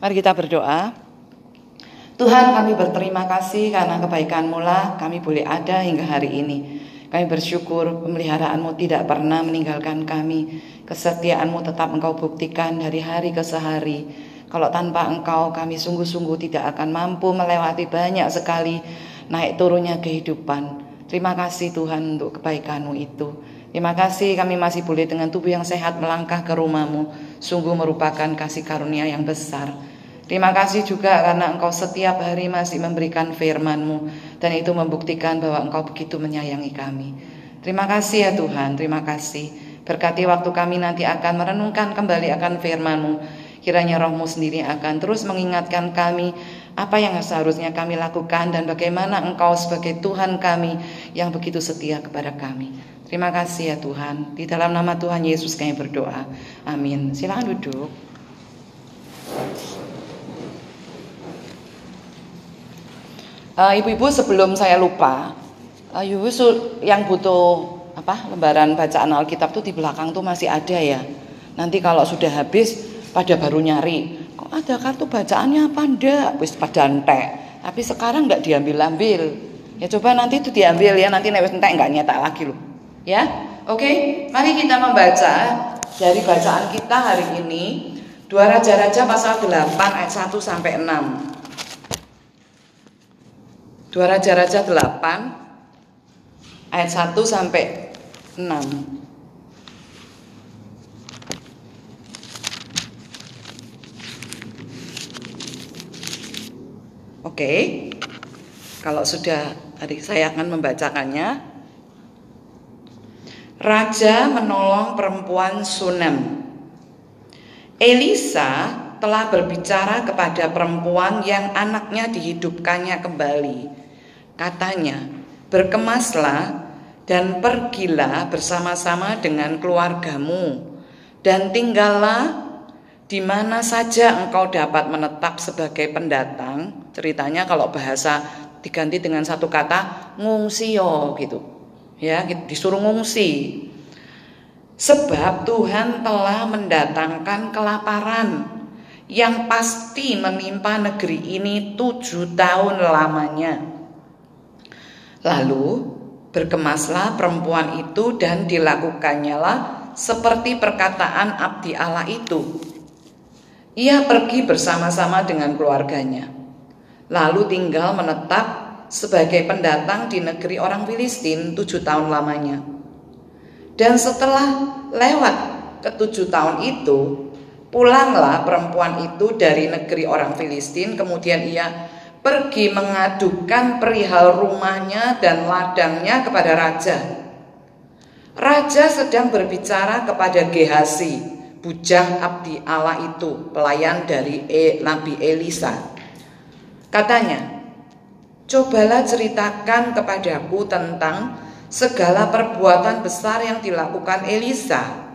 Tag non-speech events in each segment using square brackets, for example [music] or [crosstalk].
Mari kita berdoa. Tuhan kami berterima kasih karena kebaikan-Mu lah kami boleh ada hingga hari ini. Kami bersyukur pemeliharaanmu tidak pernah meninggalkan kami. Kesetiaanmu tetap engkau buktikan dari hari ke sehari. Kalau tanpa engkau kami sungguh-sungguh tidak akan mampu melewati banyak sekali naik turunnya kehidupan. Terima kasih Tuhan untuk kebaikanmu itu. Terima kasih kami masih boleh dengan tubuh yang sehat melangkah ke rumahmu. Sungguh merupakan kasih karunia yang besar. Terima kasih juga karena engkau setiap hari masih memberikan firman-Mu dan itu membuktikan bahwa engkau begitu menyayangi kami. Terima kasih ya Tuhan, terima kasih. Berkati waktu kami nanti akan merenungkan kembali akan firman-Mu. Kiranya rohmu sendiri akan terus mengingatkan kami apa yang seharusnya kami lakukan dan bagaimana engkau sebagai Tuhan kami yang begitu setia kepada kami. Terima kasih ya Tuhan. Di dalam nama Tuhan Yesus kami berdoa. Amin. Silakan duduk. Uh, ibu-ibu sebelum saya lupa, uh, ibu yang butuh apa lembaran bacaan Alkitab tuh di belakang tuh masih ada ya. Nanti kalau sudah habis pada baru nyari, kok ada kartu bacaannya apa ndak? Wis pada entek. Tapi sekarang nggak diambil-ambil. Ya coba nanti itu diambil ya, nanti nek entek nggak nyetak lagi loh. Ya. Oke, mari kita membaca dari bacaan kita hari ini Dua Raja-Raja pasal 8 ayat 1 sampai 6. Dua Raja-Raja 8 ayat 1 sampai 6. Oke. Kalau sudah adik saya akan membacakannya. Raja menolong perempuan Sunem. Elisa telah berbicara kepada perempuan yang anaknya dihidupkannya kembali Katanya, berkemaslah dan pergilah bersama-sama dengan keluargamu dan tinggallah di mana saja engkau dapat menetap sebagai pendatang. Ceritanya kalau bahasa diganti dengan satu kata ngungsi yo gitu. Ya, disuruh ngungsi. Sebab Tuhan telah mendatangkan kelaparan yang pasti menimpa negeri ini tujuh tahun lamanya. Lalu berkemaslah perempuan itu dan dilakukannya lah seperti perkataan abdi Allah itu. Ia pergi bersama-sama dengan keluarganya. Lalu tinggal menetap sebagai pendatang di negeri orang Filistin tujuh tahun lamanya. Dan setelah lewat ketujuh tahun itu, pulanglah perempuan itu dari negeri orang Filistin, kemudian ia pergi mengadukan perihal rumahnya dan ladangnya kepada raja. Raja sedang berbicara kepada Gehasi, bujang abdi Allah itu, pelayan dari e, Nabi Elisa. Katanya, cobalah ceritakan kepadaku tentang segala perbuatan besar yang dilakukan Elisa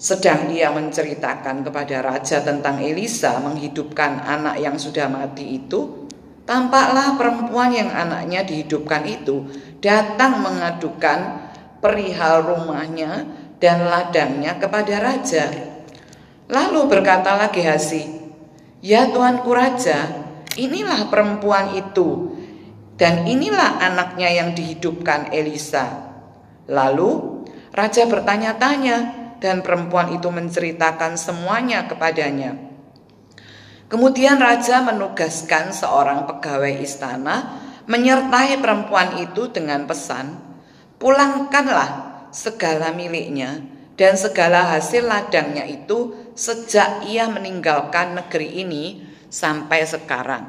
sedang ia menceritakan kepada raja tentang Elisa menghidupkan anak yang sudah mati itu, tampaklah perempuan yang anaknya dihidupkan itu datang mengadukan perihal rumahnya dan ladangnya kepada raja. Lalu berkatalah Gehasi, "Ya Tuanku raja, inilah perempuan itu dan inilah anaknya yang dihidupkan Elisa." Lalu raja bertanya-tanya, dan perempuan itu menceritakan semuanya kepadanya. Kemudian raja menugaskan seorang pegawai istana menyertai perempuan itu dengan pesan, "Pulangkanlah segala miliknya dan segala hasil ladangnya itu sejak ia meninggalkan negeri ini sampai sekarang."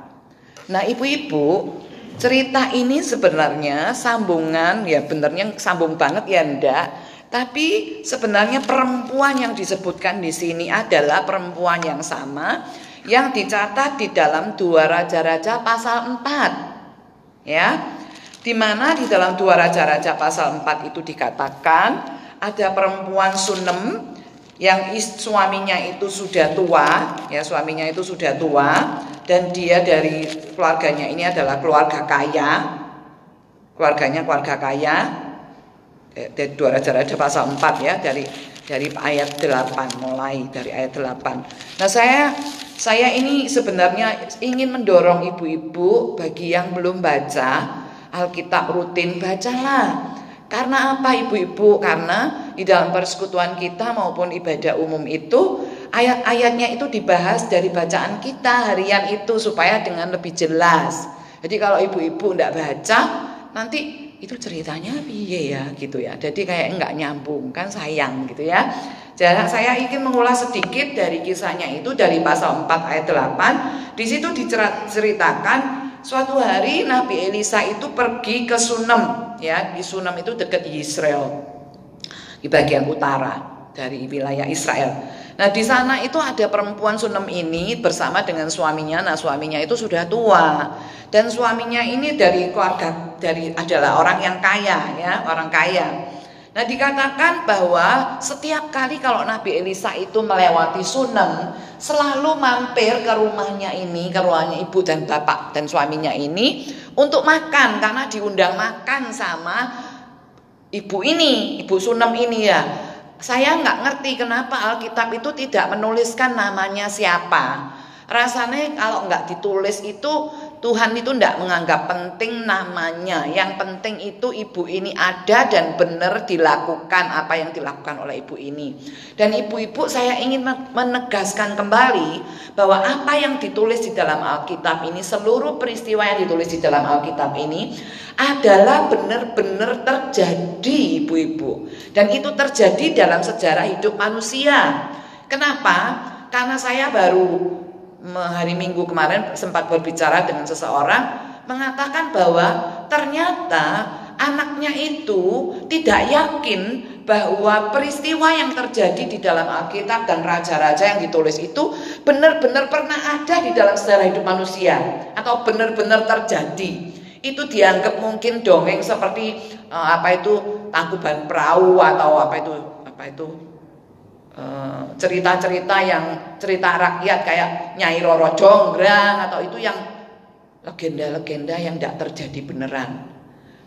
Nah, ibu-ibu, cerita ini sebenarnya sambungan ya benernya sambung banget ya ndak tapi sebenarnya perempuan yang disebutkan di sini adalah perempuan yang sama yang dicatat di dalam dua raja-raja pasal 4. Ya. Di mana di dalam dua raja-raja pasal 4 itu dikatakan ada perempuan Sunem yang suaminya itu sudah tua, ya suaminya itu sudah tua dan dia dari keluarganya ini adalah keluarga kaya. Keluarganya keluarga kaya, dari dua raja-raja pasal 4 ya dari dari ayat 8 mulai dari ayat 8. Nah, saya saya ini sebenarnya ingin mendorong ibu-ibu bagi yang belum baca Alkitab rutin bacalah. Karena apa ibu-ibu? Karena di dalam persekutuan kita maupun ibadah umum itu ayat-ayatnya itu dibahas dari bacaan kita harian itu supaya dengan lebih jelas. Jadi kalau ibu-ibu tidak baca nanti itu ceritanya piye ya gitu ya. Jadi kayak enggak nyambung kan sayang gitu ya. Jadi saya ingin mengulas sedikit dari kisahnya itu dari pasal 4 ayat 8. Di situ diceritakan Suatu hari Nabi Elisa itu pergi ke Sunem, ya di Sunem itu dekat Israel, di bagian utara dari wilayah Israel. Nah di sana itu ada perempuan Sunem ini bersama dengan suaminya. Nah suaminya itu sudah tua dan suaminya ini dari keluarga dari adalah orang yang kaya ya orang kaya. Nah dikatakan bahwa setiap kali kalau Nabi Elisa itu melewati Sunem selalu mampir ke rumahnya ini, ke rumahnya ibu dan bapak dan suaminya ini untuk makan karena diundang makan sama ibu ini, ibu Sunem ini ya. Saya nggak ngerti kenapa Alkitab itu tidak menuliskan namanya siapa. Rasanya kalau nggak ditulis itu Tuhan itu tidak menganggap penting namanya. Yang penting itu ibu ini ada dan benar dilakukan apa yang dilakukan oleh ibu ini. Dan ibu-ibu saya ingin menegaskan kembali bahwa apa yang ditulis di dalam Alkitab ini, seluruh peristiwa yang ditulis di dalam Alkitab ini adalah benar-benar terjadi ibu-ibu. Dan itu terjadi dalam sejarah hidup manusia. Kenapa? Karena saya baru hari Minggu kemarin sempat berbicara dengan seseorang mengatakan bahwa ternyata anaknya itu tidak yakin bahwa peristiwa yang terjadi di dalam Alkitab dan raja-raja yang ditulis itu benar-benar pernah ada di dalam sejarah hidup manusia atau benar-benar terjadi. Itu dianggap mungkin dongeng seperti uh, apa itu tangkuban perahu atau apa itu apa itu Eh, cerita-cerita yang cerita rakyat kayak Nyai Roro Jonggrang atau itu yang legenda-legenda yang tidak terjadi beneran.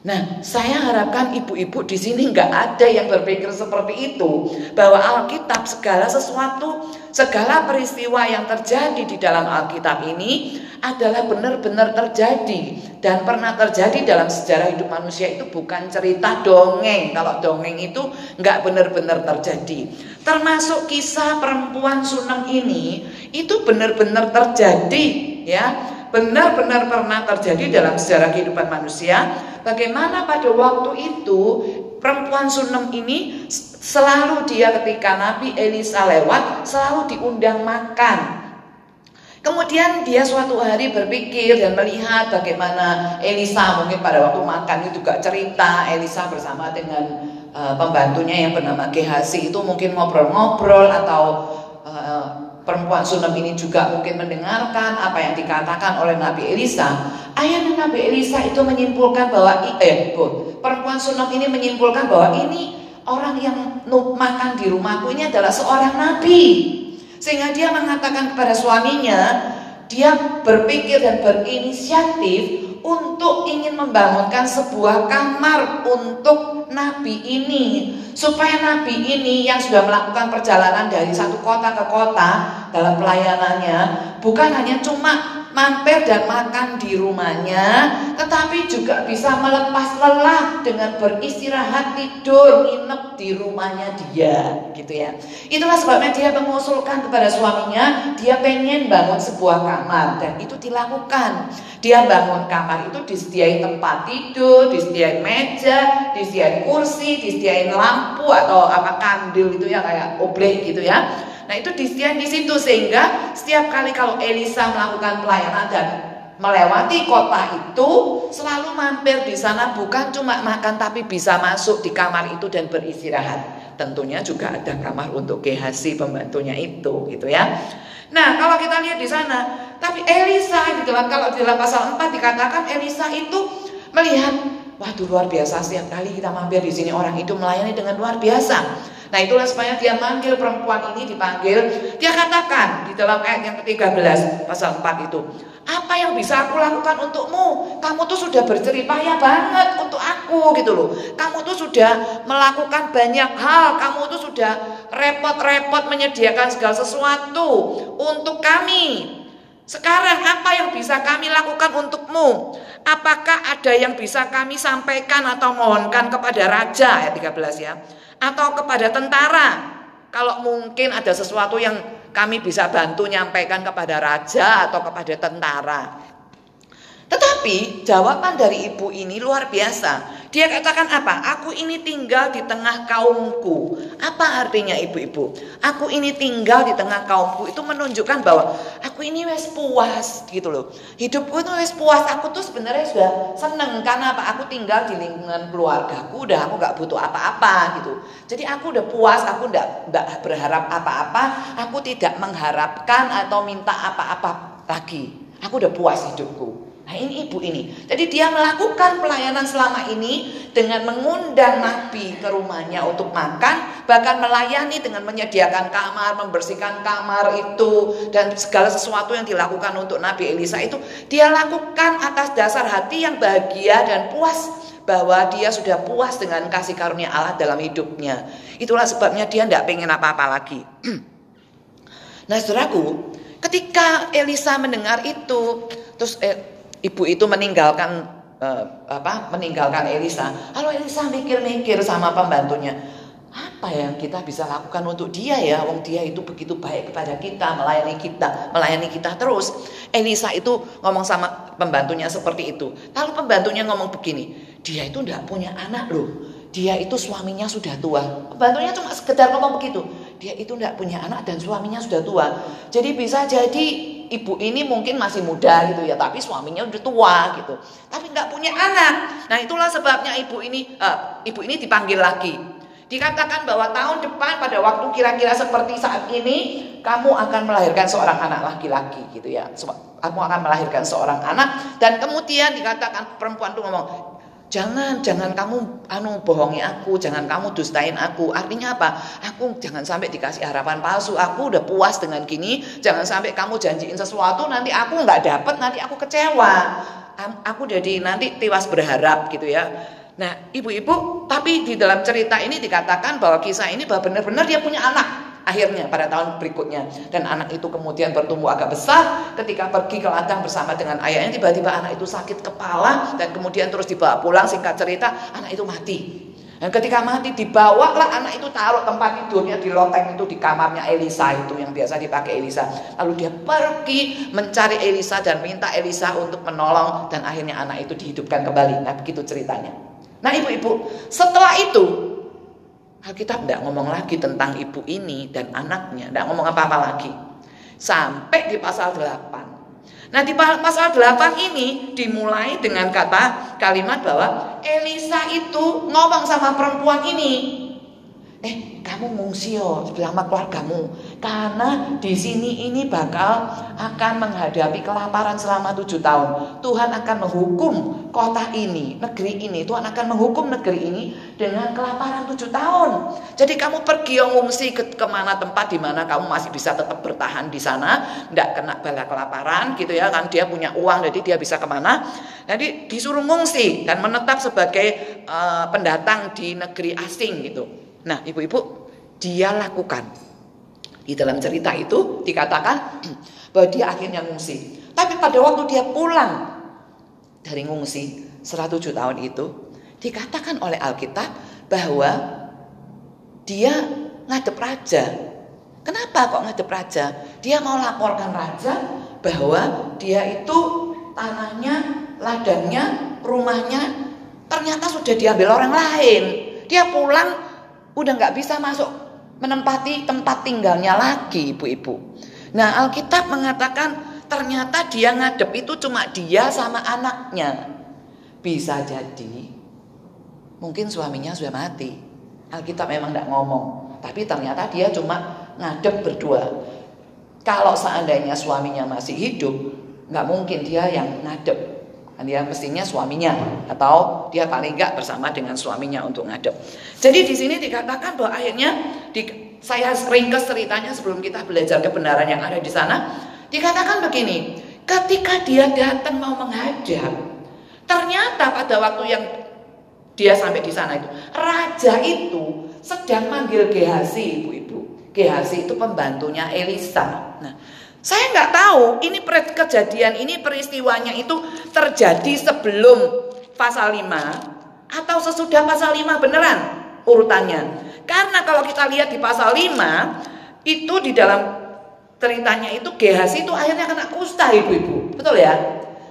Nah, saya harapkan ibu-ibu di sini nggak ada yang berpikir seperti itu, bahwa Alkitab segala sesuatu, segala peristiwa yang terjadi di dalam Alkitab ini adalah benar-benar terjadi dan pernah terjadi dalam sejarah hidup manusia itu bukan cerita dongeng. Kalau dongeng itu nggak benar-benar terjadi. Termasuk kisah perempuan Sunem ini itu benar-benar terjadi ya. Benar-benar pernah terjadi dalam sejarah kehidupan manusia. Bagaimana pada waktu itu perempuan Sunem ini selalu dia ketika Nabi Elisa lewat selalu diundang makan Kemudian dia suatu hari berpikir dan melihat bagaimana Elisa mungkin pada waktu makan itu juga cerita Elisa bersama dengan uh, pembantunya yang bernama Gehazi itu mungkin ngobrol-ngobrol atau uh, perempuan Sunem ini juga mungkin mendengarkan apa yang dikatakan oleh Nabi Elisa. Ayah Nabi Elisa itu menyimpulkan bahwa eh perempuan Sunem ini menyimpulkan bahwa ini orang yang makan di rumahku ini adalah seorang nabi. Sehingga dia mengatakan kepada suaminya, dia berpikir dan berinisiatif untuk ingin membangunkan sebuah kamar untuk nabi ini supaya nabi ini yang sudah melakukan perjalanan dari satu kota ke kota dalam pelayanannya bukan hanya cuma mampir dan makan di rumahnya, tetapi juga bisa melepas lelah dengan beristirahat tidur nginep di rumahnya dia, gitu ya. Itulah sebabnya dia mengusulkan kepada suaminya, dia pengen bangun sebuah kamar dan itu dilakukan. Dia bangun kamar itu disediain tempat tidur, disediain meja, disediain kursi, disediain lampu atau apa kandil itu ya kayak oblek gitu ya Nah itu disediakan di situ sehingga setiap kali kalau Elisa melakukan pelayanan dan melewati kota itu selalu mampir di sana bukan cuma makan tapi bisa masuk di kamar itu dan beristirahat. Tentunya juga ada kamar untuk Gehasi pembantunya itu gitu ya. Nah, kalau kita lihat di sana, tapi Elisa di dalam kalau di dalam pasal 4 dikatakan Elisa itu melihat Waduh luar biasa setiap kali kita mampir di sini orang itu melayani dengan luar biasa. Nah itulah sebabnya dia manggil perempuan ini dipanggil. Dia katakan di dalam ayat yang ke-13 pasal 4 itu. Apa yang bisa aku lakukan untukmu? Kamu tuh sudah berjerih payah banget untuk aku gitu loh. Kamu tuh sudah melakukan banyak hal. Kamu tuh sudah repot-repot menyediakan segala sesuatu untuk kami. Sekarang apa yang bisa kami lakukan untukmu? Apakah ada yang bisa kami sampaikan atau mohonkan kepada raja ayat 13 ya? Atau kepada tentara? Kalau mungkin ada sesuatu yang kami bisa bantu nyampaikan kepada raja atau kepada tentara. Tetapi jawaban dari ibu ini luar biasa. Dia katakan apa? Aku ini tinggal di tengah kaumku. Apa artinya ibu-ibu? Aku ini tinggal di tengah kaumku itu menunjukkan bahwa aku ini wes puas gitu loh. Hidupku itu wes puas. Aku tuh sebenarnya sudah seneng karena apa? Aku tinggal di lingkungan keluargaku. Udah aku nggak butuh apa-apa gitu. Jadi aku udah puas. Aku nggak berharap apa-apa. Aku tidak mengharapkan atau minta apa-apa lagi. Aku udah puas hidupku. Nah ini ibu ini. Jadi dia melakukan pelayanan selama ini dengan mengundang Nabi ke rumahnya untuk makan. Bahkan melayani dengan menyediakan kamar, membersihkan kamar itu. Dan segala sesuatu yang dilakukan untuk Nabi Elisa itu. Dia lakukan atas dasar hati yang bahagia dan puas. Bahwa dia sudah puas dengan kasih karunia Allah dalam hidupnya. Itulah sebabnya dia tidak pengen apa-apa lagi. [clears throat] nah saudaraku, ketika Elisa mendengar itu. Terus eh, ibu itu meninggalkan uh, apa meninggalkan Elisa. Lalu Elisa mikir-mikir sama pembantunya apa yang kita bisa lakukan untuk dia ya? Wong dia itu begitu baik kepada kita melayani kita melayani kita terus. Elisa itu ngomong sama pembantunya seperti itu. Lalu pembantunya ngomong begini dia itu tidak punya anak loh. Dia itu suaminya sudah tua. Pembantunya cuma sekedar ngomong begitu. Dia itu tidak punya anak dan suaminya sudah tua. Jadi bisa jadi ibu ini mungkin masih muda gitu ya, tapi suaminya udah tua gitu. Tapi nggak punya anak. Nah itulah sebabnya ibu ini, uh, ibu ini dipanggil lagi. Dikatakan bahwa tahun depan pada waktu kira-kira seperti saat ini, kamu akan melahirkan seorang anak laki-laki gitu ya. Kamu akan melahirkan seorang anak dan kemudian dikatakan perempuan itu ngomong, Jangan, jangan kamu anu bohongi aku, jangan kamu dustain aku. Artinya apa? Aku jangan sampai dikasih harapan palsu. Aku udah puas dengan gini. Jangan sampai kamu janjiin sesuatu nanti aku nggak dapet, nanti aku kecewa. Aku jadi nanti tiwas berharap gitu ya. Nah, ibu-ibu, tapi di dalam cerita ini dikatakan bahwa kisah ini bahwa benar-benar dia punya anak akhirnya pada tahun berikutnya dan anak itu kemudian bertumbuh agak besar ketika pergi ke ladang bersama dengan ayahnya tiba-tiba anak itu sakit kepala dan kemudian terus dibawa pulang singkat cerita anak itu mati dan ketika mati dibawalah anak itu taruh tempat tidurnya di loteng itu di kamarnya Elisa itu yang biasa dipakai Elisa. Lalu dia pergi mencari Elisa dan minta Elisa untuk menolong dan akhirnya anak itu dihidupkan kembali. Nah begitu ceritanya. Nah ibu-ibu setelah itu Alkitab tidak ngomong lagi tentang ibu ini dan anaknya, tidak ngomong apa-apa lagi. Sampai di pasal 8. Nah di pasal 8 ini dimulai dengan kata kalimat bahwa Elisa itu ngomong sama perempuan ini. Eh kamu ngungsi yo bersama keluargamu karena di sini ini bakal akan menghadapi kelaparan selama tujuh tahun. Tuhan akan menghukum kota ini, negeri ini. Tuhan akan menghukum negeri ini dengan kelaparan tujuh tahun. Jadi kamu pergi ngungsi ke ke mana tempat di mana kamu masih bisa tetap bertahan di sana, tidak kena bala kelaparan gitu ya kan dia punya uang jadi dia bisa ke mana. Jadi disuruh ngungsi dan menetap sebagai uh, pendatang di negeri asing gitu. Nah, ibu-ibu, dia lakukan. Di dalam cerita itu dikatakan [clears throat] bahwa dia akhirnya ngungsi. Tapi pada waktu dia pulang dari ngungsi 107 tahun itu, dikatakan oleh Alkitab bahwa dia ngadep raja. Kenapa kok ngadep raja? Dia mau laporkan raja bahwa dia itu tanahnya, ladangnya, rumahnya ternyata sudah diambil orang lain. Dia pulang udah nggak bisa masuk menempati tempat tinggalnya lagi ibu-ibu. Nah Alkitab mengatakan ternyata dia ngadep itu cuma dia sama anaknya. Bisa jadi mungkin suaminya sudah mati. Alkitab memang tidak ngomong, tapi ternyata dia cuma ngadep berdua. Kalau seandainya suaminya masih hidup, nggak mungkin dia yang ngadep dia mestinya suaminya atau dia paling enggak bersama dengan suaminya untuk ngadep. Jadi di sini dikatakan bahwa akhirnya di, saya ringkas ceritanya sebelum kita belajar kebenaran yang ada di sana. Dikatakan begini, ketika dia datang mau menghadap, ternyata pada waktu yang dia sampai di sana itu, raja itu sedang manggil Gehasi, ibu-ibu. Gehasi itu pembantunya Elisa. Nah, saya nggak tahu ini kejadian ini peristiwanya itu terjadi sebelum pasal 5 atau sesudah pasal 5 beneran urutannya. Karena kalau kita lihat di pasal 5 itu di dalam ceritanya itu Gehasi itu akhirnya kena kusta ibu-ibu. Betul ya?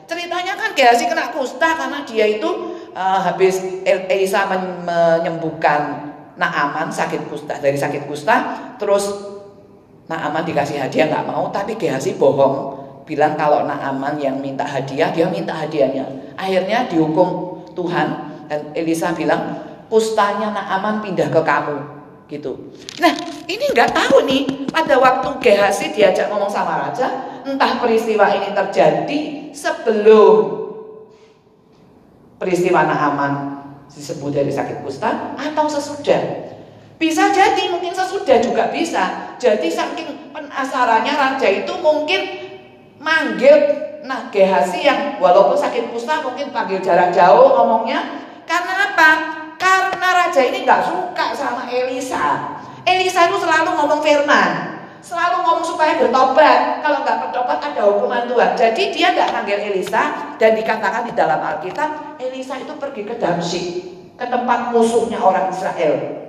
Ceritanya kan Gehasi kena kusta karena dia itu uh, habis Elisa menyembuhkan Naaman sakit kusta dari sakit kusta terus Naaman dikasih hadiah nggak mau, tapi Gehazi bohong, bilang kalau Naaman yang minta hadiah, dia minta hadiahnya. Akhirnya dihukum Tuhan dan Elisa bilang, kustanya Naaman pindah ke kamu, gitu. Nah, ini nggak tahu nih pada waktu Gehazi diajak ngomong sama raja, entah peristiwa ini terjadi sebelum peristiwa Naaman disebut dari sakit kusta atau sesudah. Bisa jadi mungkin sesudah juga bisa. Jadi saking penasarannya raja itu mungkin manggil nah Gehasi yang walaupun sakit kusta mungkin panggil jarak jauh ngomongnya. Karena apa? Raja ini nggak suka sama Elisa. Elisa itu selalu ngomong firman. Selalu ngomong supaya bertobat. Kalau nggak bertobat ada hukuman Tuhan. Jadi dia nggak manggil Elisa dan dikatakan di dalam Alkitab Elisa itu pergi ke Damsyik ke tempat musuhnya orang Israel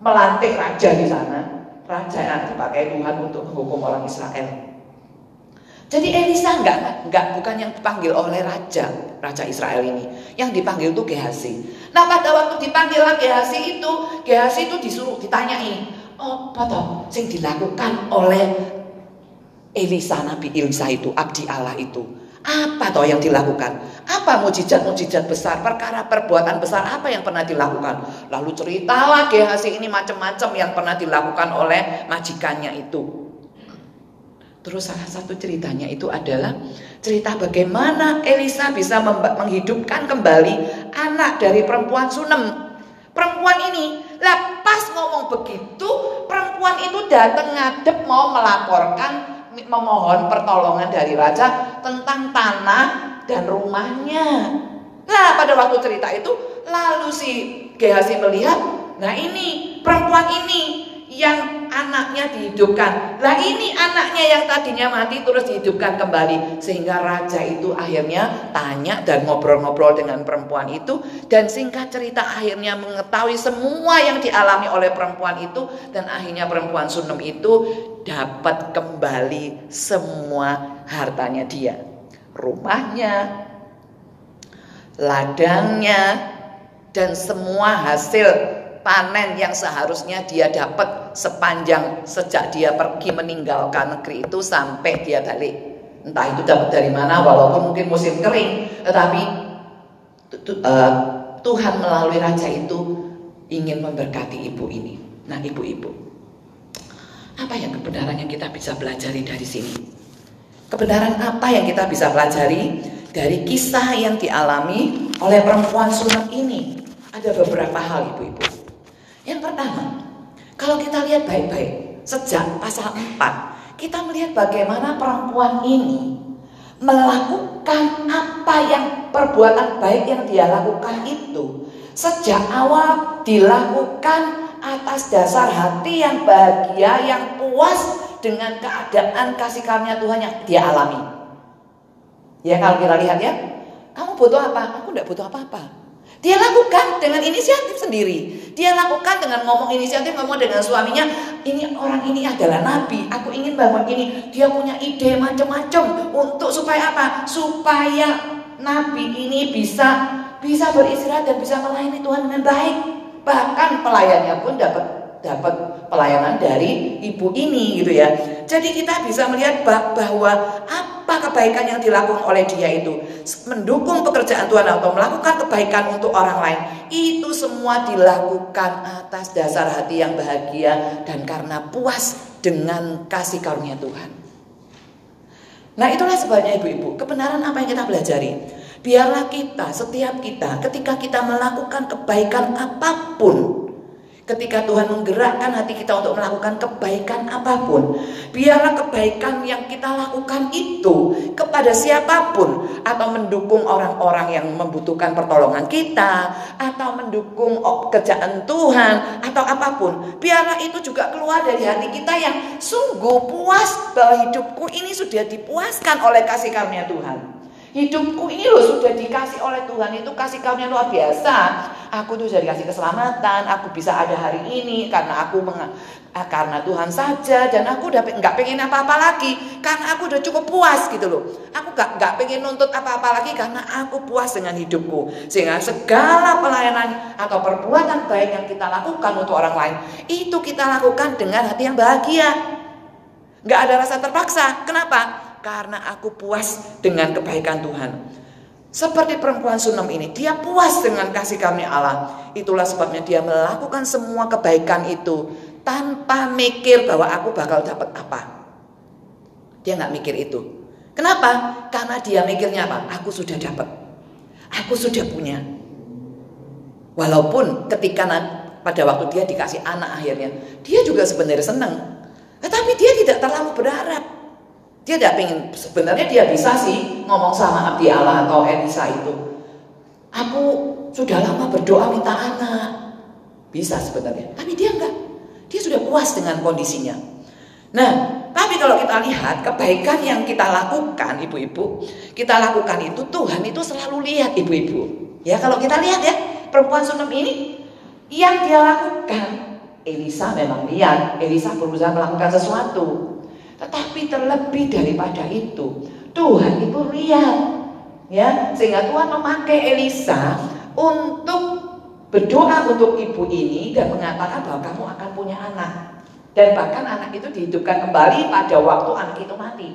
melantik raja di sana. Raja yang dipakai Tuhan untuk menghukum orang Israel. Jadi Elisa enggak, enggak bukan yang dipanggil oleh raja, raja Israel ini. Yang dipanggil itu Gehasi. Nah pada waktu dipanggil Gehasi itu, Gehasi itu disuruh ditanyai, oh apa sing dilakukan oleh Elisa Nabi Elisa itu, abdi Allah itu. Apa toh yang dilakukan? Apa mujizat-mujizat besar, perkara perbuatan besar apa yang pernah dilakukan? Lalu ceritalah Gehasi ini macam-macam yang pernah dilakukan oleh majikannya itu. Terus salah satu ceritanya itu adalah cerita bagaimana Elisa bisa menghidupkan kembali anak dari perempuan Sunem. Perempuan ini lepas ngomong begitu, perempuan itu datang ngadep mau melaporkan memohon pertolongan dari raja tentang tanah dan rumahnya. Nah, pada waktu cerita itu, lalu si Gehazi melihat, nah ini perempuan ini yang anaknya dihidupkan. Lah ini anaknya yang tadinya mati terus dihidupkan kembali. Sehingga raja itu akhirnya tanya dan ngobrol-ngobrol dengan perempuan itu. Dan singkat cerita akhirnya mengetahui semua yang dialami oleh perempuan itu. Dan akhirnya perempuan Sunem itu dapat kembali semua hartanya dia. Rumahnya, ladangnya, dan semua hasil panen yang seharusnya dia dapat sepanjang sejak dia pergi meninggalkan negeri itu sampai dia balik. Entah itu dapat dari mana, walaupun mungkin musim kering, tetapi uh, Tuhan melalui raja itu ingin memberkati ibu ini. Nah, ibu-ibu, apa yang kebenaran yang kita bisa pelajari dari sini? Kebenaran apa yang kita bisa pelajari dari kisah yang dialami oleh perempuan sunat ini? Ada beberapa hal, ibu-ibu. Yang pertama, kalau kita lihat baik-baik, sejak pasal 4, kita melihat bagaimana perempuan ini melakukan apa yang perbuatan baik yang dia lakukan itu sejak awal dilakukan atas dasar hati yang bahagia, yang puas dengan keadaan kasih karunia Tuhan yang dia alami. Ya kalau kita lihat ya, kamu butuh apa? Aku tidak butuh apa-apa. Dia lakukan dengan inisiatif sendiri. Dia lakukan dengan ngomong inisiatif, ngomong dengan suaminya. Ini orang ini adalah nabi. Aku ingin bangun ini. Dia punya ide macam-macam untuk supaya apa? Supaya nabi ini bisa bisa beristirahat dan bisa melayani Tuhan dengan baik. Bahkan pelayannya pun dapat dapat pelayanan dari ibu ini gitu ya. Jadi kita bisa melihat bahwa apa kebaikan yang dilakukan oleh dia itu mendukung pekerjaan Tuhan atau melakukan kebaikan untuk orang lain itu semua dilakukan atas dasar hati yang bahagia dan karena puas dengan kasih karunia Tuhan. Nah itulah sebabnya ibu-ibu kebenaran apa yang kita pelajari Biarlah kita, setiap kita, ketika kita melakukan kebaikan apa pun, ketika Tuhan menggerakkan hati kita untuk melakukan kebaikan apa pun, biarlah kebaikan yang kita lakukan itu kepada siapa pun, atau mendukung orang-orang yang membutuhkan pertolongan kita, atau mendukung kerjaan Tuhan, atau apa pun, biarlah itu juga keluar dari hati kita yang sungguh puas bahwa hidupku ini sudah dipuaskan oleh kasih karunia Tuhan. Hidupku ini loh sudah dikasih oleh Tuhan itu kasih karunia luar biasa. Aku tuh sudah dikasih keselamatan, aku bisa ada hari ini karena aku ah, karena Tuhan saja dan aku udah nggak pengen apa-apa lagi karena aku udah cukup puas gitu loh. Aku nggak nggak pengen nuntut apa-apa lagi karena aku puas dengan hidupku. Sehingga segala pelayanan atau perbuatan baik yang kita lakukan untuk orang lain itu kita lakukan dengan hati yang bahagia. Nggak ada rasa terpaksa. Kenapa? Karena aku puas dengan kebaikan Tuhan. Seperti perempuan Sunem ini, dia puas dengan kasih karunia Allah. Itulah sebabnya dia melakukan semua kebaikan itu tanpa mikir bahwa aku bakal dapat apa. Dia nggak mikir itu. Kenapa? Karena dia mikirnya apa? Aku sudah dapat. Aku sudah punya. Walaupun ketika pada waktu dia dikasih anak akhirnya, dia juga sebenarnya senang. Tetapi dia tidak terlalu berharap. Dia tidak pengen, sebenarnya dia bisa sih ngomong sama Abdi Allah atau Elisa itu. Aku sudah lama berdoa minta anak. Bisa sebenarnya, tapi dia enggak. Dia sudah puas dengan kondisinya. Nah, tapi kalau kita lihat kebaikan yang kita lakukan, ibu-ibu, kita lakukan itu Tuhan itu selalu lihat, ibu-ibu. Ya, kalau kita lihat ya, perempuan Sunem ini yang dia lakukan, Elisa memang lihat, Elisa berusaha melakukan sesuatu. Tetapi terlebih daripada itu, Tuhan itu lihat ya, sehingga Tuhan memakai Elisa untuk berdoa untuk ibu ini dan mengatakan bahwa kamu akan punya anak. Dan bahkan anak itu dihidupkan kembali pada waktu anak itu mati.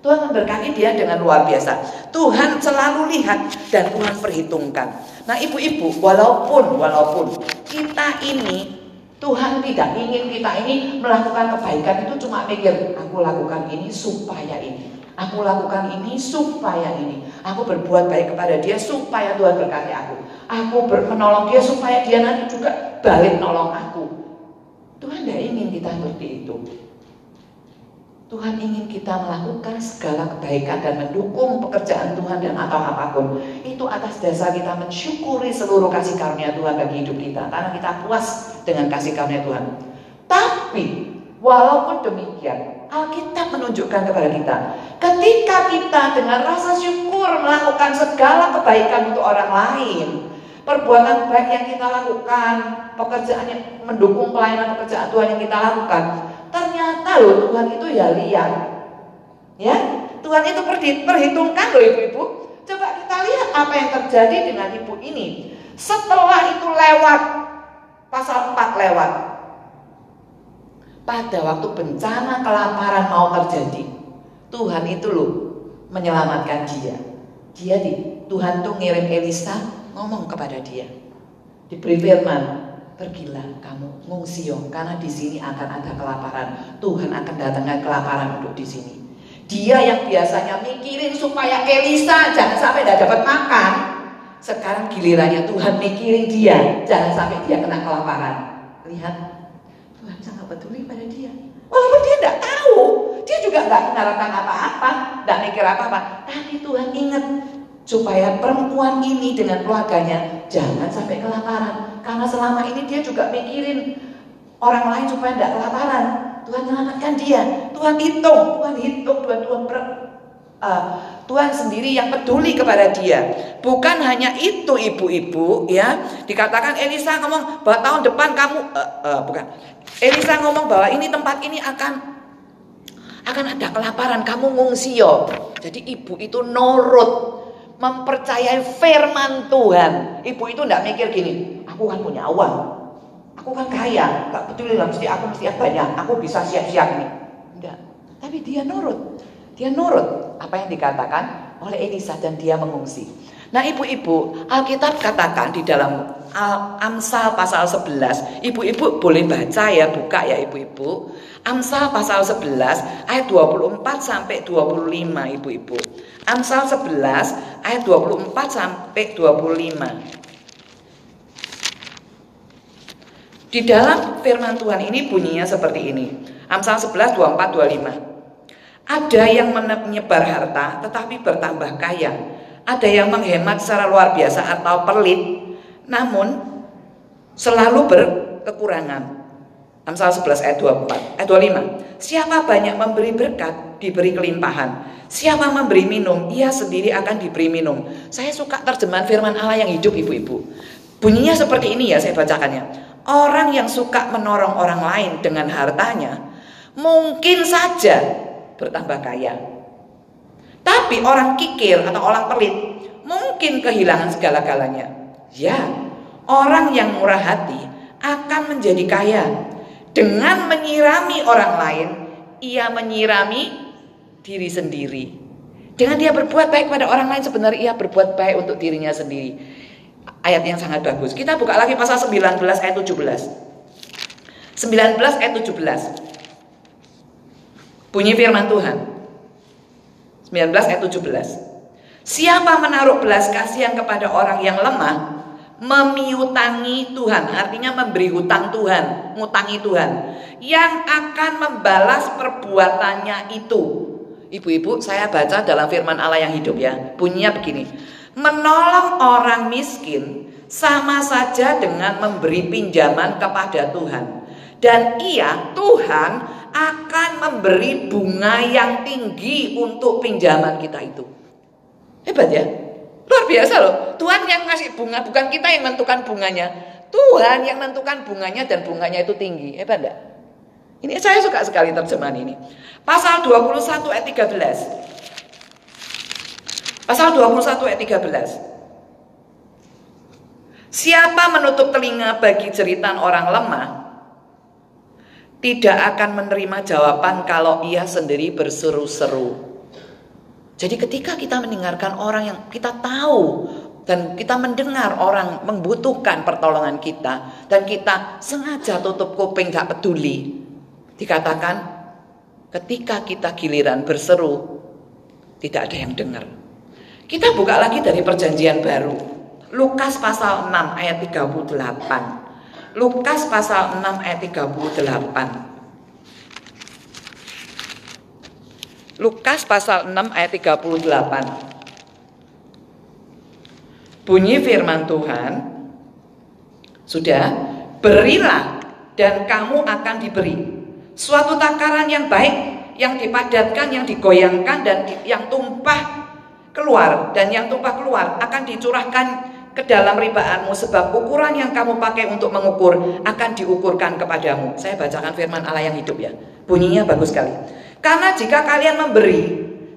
Tuhan memberkati dia dengan luar biasa. Tuhan selalu lihat dan Tuhan perhitungkan. Nah, ibu-ibu, walaupun walaupun kita ini Tuhan tidak ingin kita ini melakukan kebaikan itu cuma mikir, aku lakukan ini supaya ini. Aku lakukan ini supaya ini. Aku berbuat baik kepada dia supaya Tuhan berkati aku. Aku menolong dia supaya dia nanti juga balik nolong aku. Tuhan tidak ingin kita seperti itu. Tuhan ingin kita melakukan segala kebaikan dan mendukung pekerjaan Tuhan dan atau apa pun. Itu atas dasar kita mensyukuri seluruh kasih karunia Tuhan bagi hidup kita. Karena kita puas dengan kasih karunia Tuhan. Tapi walaupun demikian, Alkitab menunjukkan kepada kita, ketika kita dengan rasa syukur melakukan segala kebaikan untuk orang lain, perbuatan baik yang kita lakukan, pekerjaan yang mendukung pelayanan pekerjaan Tuhan yang kita lakukan, Ternyata loh Tuhan itu ya lihat. Ya, Tuhan itu perhitungkan loh ibu-ibu. Coba kita lihat apa yang terjadi dengan ibu ini. Setelah itu lewat, pasal 4 lewat. Pada waktu bencana kelaparan mau terjadi, Tuhan itu loh menyelamatkan dia. Dia di Tuhan tuh ngirim Elisa ngomong kepada dia. Diberi firman, Pergilah kamu ngungsio karena di sini akan ada kelaparan. Tuhan akan datangkan kelaparan untuk di sini. Dia yang biasanya mikirin supaya Elisa jangan sampai tidak dapat makan. Sekarang gilirannya Tuhan mikirin dia, jangan sampai dia kena kelaparan. Lihat, Tuhan sangat peduli pada dia. Walaupun dia tidak tahu, dia juga nggak mengharapkan apa-apa, tidak mikir apa-apa. Tapi Tuhan ingat supaya perempuan ini dengan keluarganya jangan sampai kelaparan karena selama ini dia juga mikirin orang lain supaya tidak kelaparan Tuhan menyelamatkan dia Tuhan hitung Tuhan hitung Tuhan Tuhan ber, uh, Tuhan sendiri yang peduli kepada dia. Bukan hanya itu ibu-ibu ya. Dikatakan Elisa ngomong bahwa tahun depan kamu uh, uh, bukan. Elisa ngomong bahwa ini tempat ini akan akan ada kelaparan. Kamu ngungsi yo. Jadi ibu itu nurut mempercayai firman Tuhan. Ibu itu tidak mikir gini, aku kan punya uang, aku kan kaya, gak betul lah mesti aku mesti banyak, aku bisa siap-siap nih. Tidak, tapi dia nurut, dia nurut apa yang dikatakan oleh Elisa dan dia mengungsi. Nah ibu-ibu, Alkitab katakan di dalam Amsal pasal 11, ibu-ibu boleh baca ya, buka ya ibu-ibu. Amsal pasal 11 ayat 24 sampai 25 ibu-ibu. Amsal 11 ayat 24 sampai 25. Di dalam firman Tuhan ini bunyinya seperti ini. Amsal 11, 24, 25. Ada yang menyebar harta tetapi bertambah kaya. Ada yang menghemat secara luar biasa atau pelit namun selalu berkekurangan. Amsal 11 ayat 24, ayat 25. Siapa banyak memberi berkat, diberi kelimpahan. Siapa memberi minum, ia sendiri akan diberi minum. Saya suka terjemahan firman Allah yang hidup ibu-ibu. Bunyinya seperti ini ya saya bacakannya. Orang yang suka menorong orang lain dengan hartanya mungkin saja bertambah kaya. Tapi orang kikir atau orang pelit mungkin kehilangan segala-galanya. Ya, orang yang murah hati akan menjadi kaya. Dengan menyirami orang lain, ia menyirami diri sendiri. Dengan dia berbuat baik pada orang lain, sebenarnya ia berbuat baik untuk dirinya sendiri ayat yang sangat bagus. Kita buka lagi pasal 19 ayat 17. 19 ayat 17. Bunyi firman Tuhan. 19 ayat 17. Siapa menaruh belas kasihan kepada orang yang lemah, memiutangi Tuhan, artinya memberi hutang Tuhan, ngutangi Tuhan, yang akan membalas perbuatannya itu. Ibu-ibu, saya baca dalam firman Allah yang hidup ya. Bunyinya begini. Menolong orang miskin sama saja dengan memberi pinjaman kepada Tuhan. Dan ia, Tuhan, akan memberi bunga yang tinggi untuk pinjaman kita itu. Hebat ya? Luar biasa loh. Tuhan yang ngasih bunga, bukan kita yang menentukan bunganya. Tuhan yang menentukan bunganya dan bunganya itu tinggi. Hebat enggak? Ini saya suka sekali terjemahan ini. Pasal 21 ayat 13. Pasal 21 ayat 13. Siapa menutup telinga bagi jeritan orang lemah, tidak akan menerima jawaban kalau ia sendiri berseru-seru. Jadi ketika kita mendengarkan orang yang kita tahu dan kita mendengar orang membutuhkan pertolongan kita dan kita sengaja tutup kuping gak peduli, dikatakan ketika kita giliran berseru tidak ada yang dengar. Kita buka lagi dari perjanjian baru. Lukas pasal 6 ayat 38. Lukas pasal 6 ayat 38. Lukas pasal 6 ayat 38. Bunyi firman Tuhan, sudah, berilah dan kamu akan diberi. Suatu takaran yang baik, yang dipadatkan, yang digoyangkan dan yang tumpah keluar dan yang tumpah keluar akan dicurahkan ke dalam ribaanmu sebab ukuran yang kamu pakai untuk mengukur akan diukurkan kepadamu. Saya bacakan firman Allah yang hidup ya. Bunyinya bagus sekali. Karena jika kalian memberi,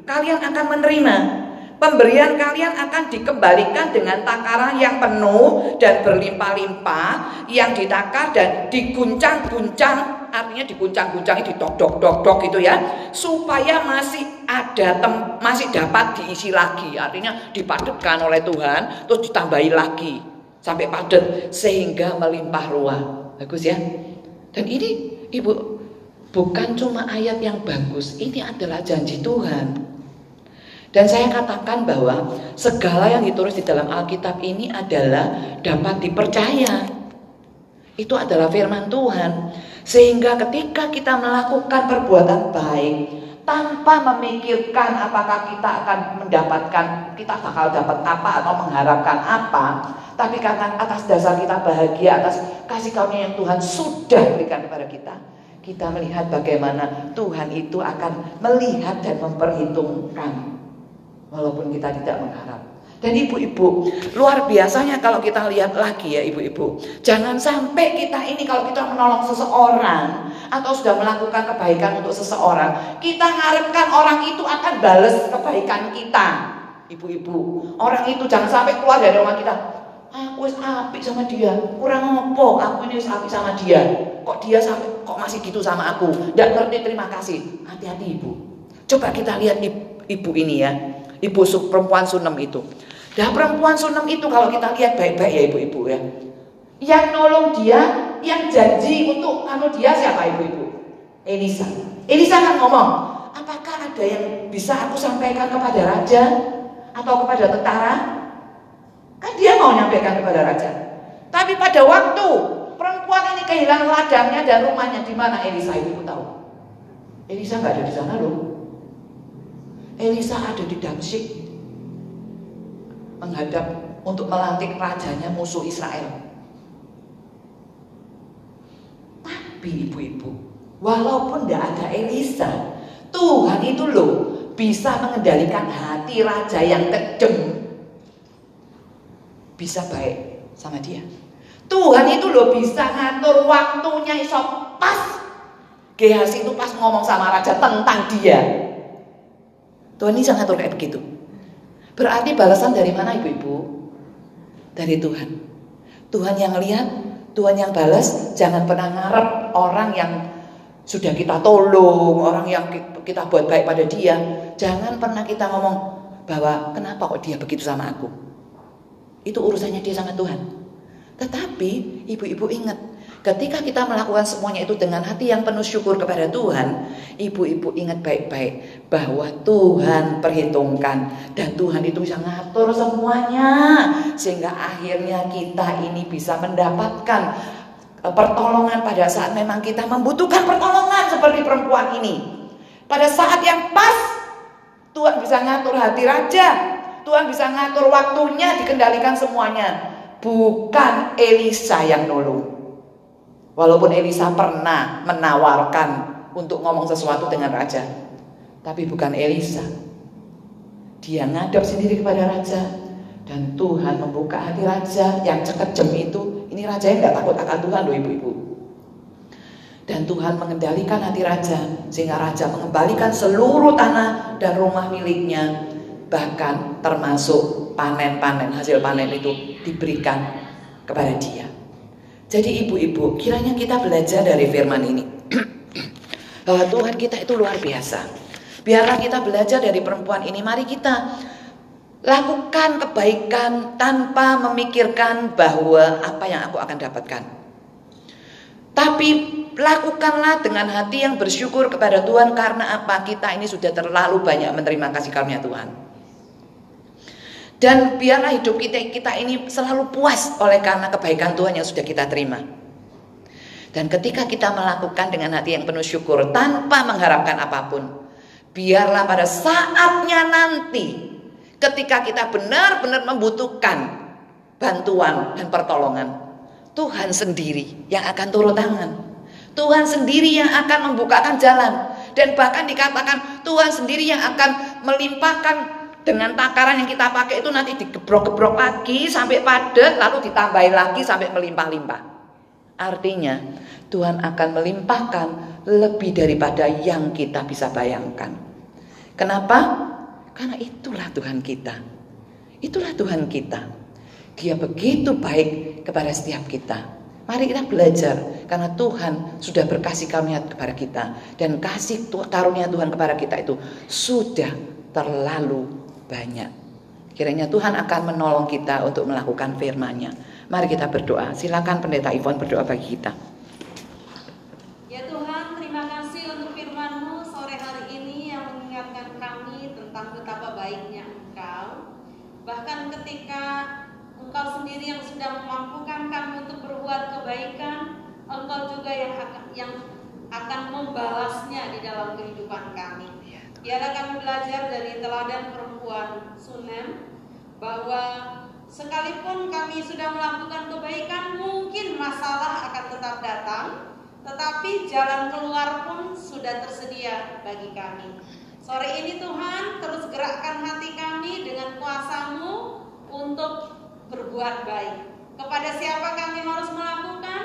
kalian akan menerima. Pemberian kalian akan dikembalikan dengan takaran yang penuh dan berlimpah-limpah yang ditakar dan diguncang-guncang artinya diguncang-guncang ditok dok dok dok gitu ya. Supaya masih ada tem, masih dapat diisi lagi. Artinya dipadatkan oleh Tuhan terus ditambahi lagi. Sampai padat sehingga melimpah ruah. Bagus ya? Dan ini ibu bukan cuma ayat yang bagus. Ini adalah janji Tuhan. Dan saya katakan bahwa segala yang ditulis di dalam Alkitab ini adalah dapat dipercaya. Itu adalah firman Tuhan. Sehingga ketika kita melakukan perbuatan baik tanpa memikirkan apakah kita akan mendapatkan kita bakal dapat apa atau mengharapkan apa, tapi karena atas dasar kita bahagia atas kasih karunia yang Tuhan sudah berikan kepada kita, kita melihat bagaimana Tuhan itu akan melihat dan memperhitungkan walaupun kita tidak mengharap. Dan ibu-ibu, luar biasanya kalau kita lihat lagi ya ibu-ibu. Jangan sampai kita ini kalau kita menolong seseorang atau sudah melakukan kebaikan untuk seseorang, kita ngarepkan orang itu akan balas kebaikan kita. Ibu-ibu, orang itu jangan sampai keluar dari rumah kita. Aku wis api sama dia, kurang ngopo, aku ini wis api sama dia. Kok dia sampai kok masih gitu sama aku? Tidak ngerti terima kasih. Hati-hati ibu. Coba kita lihat ibu ini ya, ibu perempuan Sunem itu. Dah perempuan Sunem itu kalau kita lihat baik-baik ya ibu-ibu ya. Yang nolong dia, yang janji untuk anu dia siapa ibu-ibu? Elisa. Elisa kan ngomong, apakah ada yang bisa aku sampaikan kepada raja atau kepada tentara? Kan dia mau nyampaikan kepada raja. Tapi pada waktu perempuan ini kehilangan ladangnya dan rumahnya di mana Elisa ibu tahu? Elisa nggak ada di sana loh. Elisa ada di Damsyik menghadap untuk melantik rajanya musuh Israel. Tapi ibu-ibu, walaupun tidak ada Elisa, Tuhan itu loh bisa mengendalikan hati raja yang kejam. Bisa baik sama dia. Tuhan itu loh bisa ngatur waktunya iso pas. Gehazi itu pas ngomong sama raja tentang dia. Tuhan sangat ngatur kayak begitu. Berarti balasan dari mana ibu-ibu? Dari Tuhan. Tuhan yang lihat, Tuhan yang balas, jangan pernah ngarep orang yang sudah kita tolong, orang yang kita buat baik pada dia. Jangan pernah kita ngomong bahwa kenapa kok dia begitu sama aku. Itu urusannya dia sama Tuhan. Tetapi ibu-ibu ingat, Ketika kita melakukan semuanya itu dengan hati yang penuh syukur kepada Tuhan, ibu-ibu ingat baik-baik bahwa Tuhan perhitungkan dan Tuhan itu bisa ngatur semuanya sehingga akhirnya kita ini bisa mendapatkan e, pertolongan pada saat memang kita membutuhkan pertolongan seperti perempuan ini. Pada saat yang pas Tuhan bisa ngatur hati raja, Tuhan bisa ngatur waktunya dikendalikan semuanya. Bukan Elisa yang nolong. Walaupun Elisa pernah menawarkan untuk ngomong sesuatu dengan raja. Tapi bukan Elisa. Dia ngadap sendiri kepada raja. Dan Tuhan membuka hati raja yang cekejem itu. Ini raja yang gak takut akan Tuhan loh ibu-ibu. Dan Tuhan mengendalikan hati raja. Sehingga raja mengembalikan seluruh tanah dan rumah miliknya. Bahkan termasuk panen-panen, hasil panen itu diberikan kepada dia. Jadi ibu-ibu, kiranya kita belajar dari firman ini. [clears throat] Bahwa Tuhan kita itu luar biasa. Biarlah kita belajar dari perempuan ini. Mari kita lakukan kebaikan tanpa memikirkan bahwa apa yang aku akan dapatkan. Tapi lakukanlah dengan hati yang bersyukur kepada Tuhan karena apa? Kita ini sudah terlalu banyak menerima kasih karunia Tuhan. Dan biarlah hidup kita kita ini selalu puas oleh karena kebaikan Tuhan yang sudah kita terima. Dan ketika kita melakukan dengan hati yang penuh syukur tanpa mengharapkan apa pun, biarlah pada saatnya nanti ketika kita benar-benar membutuhkan bantuan dan pertolongan, Tuhan sendiri yang akan turun tangan. Tuhan sendiri yang akan membukakan jalan dan bahkan dikatakan Tuhan sendiri yang akan melimpahkan dengan takaran yang kita pakai itu nanti digebrok-gebrok lagi sampai padat lalu ditambahin lagi sampai melimpah-limpah. Artinya Tuhan akan melimpahkan lebih daripada yang kita bisa bayangkan. Kenapa? Karena itulah Tuhan kita. Itulah Tuhan kita. Dia begitu baik kepada setiap kita. Mari kita belajar karena Tuhan sudah berkasih karunia kepada kita dan kasih karunia Tuhan kepada kita itu sudah terlalu banyak. Kiranya Tuhan akan menolong kita untuk melakukan firman-Nya. Mari kita berdoa. Silakan Pendeta Ivon berdoa bagi kita. Ya Tuhan, terima kasih untuk firman-Mu sore hari ini yang mengingatkan kami tentang betapa baiknya Engkau. Bahkan ketika Engkau sendiri yang sudah memampukan kami untuk berbuat kebaikan, Engkau juga yang akan, yang akan membalasnya di dalam kehidupan kami. Biarlah kami belajar dari teladan perempuan Sunem bahwa sekalipun kami sudah melakukan kebaikan, mungkin masalah akan tetap datang, tetapi jalan keluar pun sudah tersedia bagi kami. Sore ini Tuhan terus gerakkan hati kami dengan kuasamu untuk berbuat baik. Kepada siapa kami harus melakukan,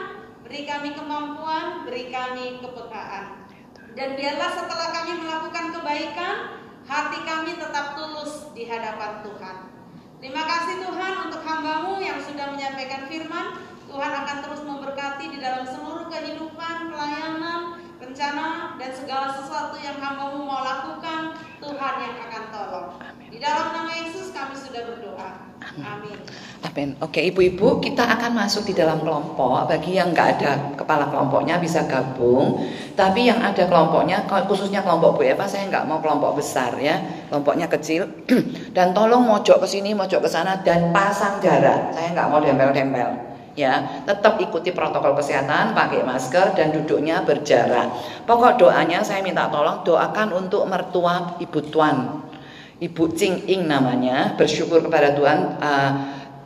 beri kami kemampuan, beri kami kepekaan. Dan biarlah setelah kami melakukan kebaikan, hati kami tetap tulus di hadapan Tuhan. Terima kasih Tuhan untuk hambamu yang sudah menyampaikan firman. Tuhan akan terus memberkati di dalam seluruh kehidupan, pelayanan, rencana, dan segala sesuatu yang hambamu mau lakukan. Tuhan yang akan tolong. Di dalam nama Yesus kami sudah berdoa. Amin. Oke, ibu-ibu, kita akan masuk di dalam kelompok. Bagi yang nggak ada kepala kelompoknya bisa gabung. Tapi yang ada kelompoknya, khususnya kelompok Bu Eva, saya nggak mau kelompok besar ya. Kelompoknya kecil. [clears throat] dan tolong mojok ke sini, mojok ke sana, dan pasang jarak. Saya nggak mau dempel-dempel. Ya, tetap ikuti protokol kesehatan, pakai masker dan duduknya berjarak. Pokok doanya saya minta tolong doakan untuk mertua Ibu Tuan. Ibu Cing Ing namanya, bersyukur kepada Tuhan uh,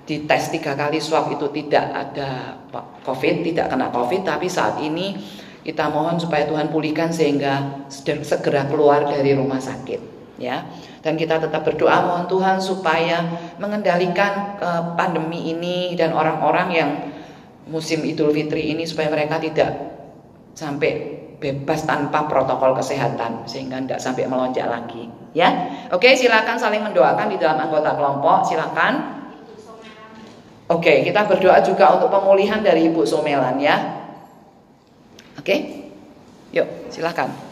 di tes tiga kali swab itu tidak ada COVID, tidak kena COVID, tapi saat ini kita mohon supaya Tuhan pulihkan sehingga segera keluar dari rumah sakit, ya. Dan kita tetap berdoa mohon Tuhan supaya mengendalikan uh, pandemi ini dan orang-orang yang musim Idul Fitri ini supaya mereka tidak sampai bebas tanpa protokol kesehatan sehingga tidak sampai melonjak lagi, ya. Oke, silakan saling mendoakan di dalam anggota kelompok, silakan. Oke, kita berdoa juga untuk pemulihan dari Ibu Somelan ya. Oke, yuk silakan.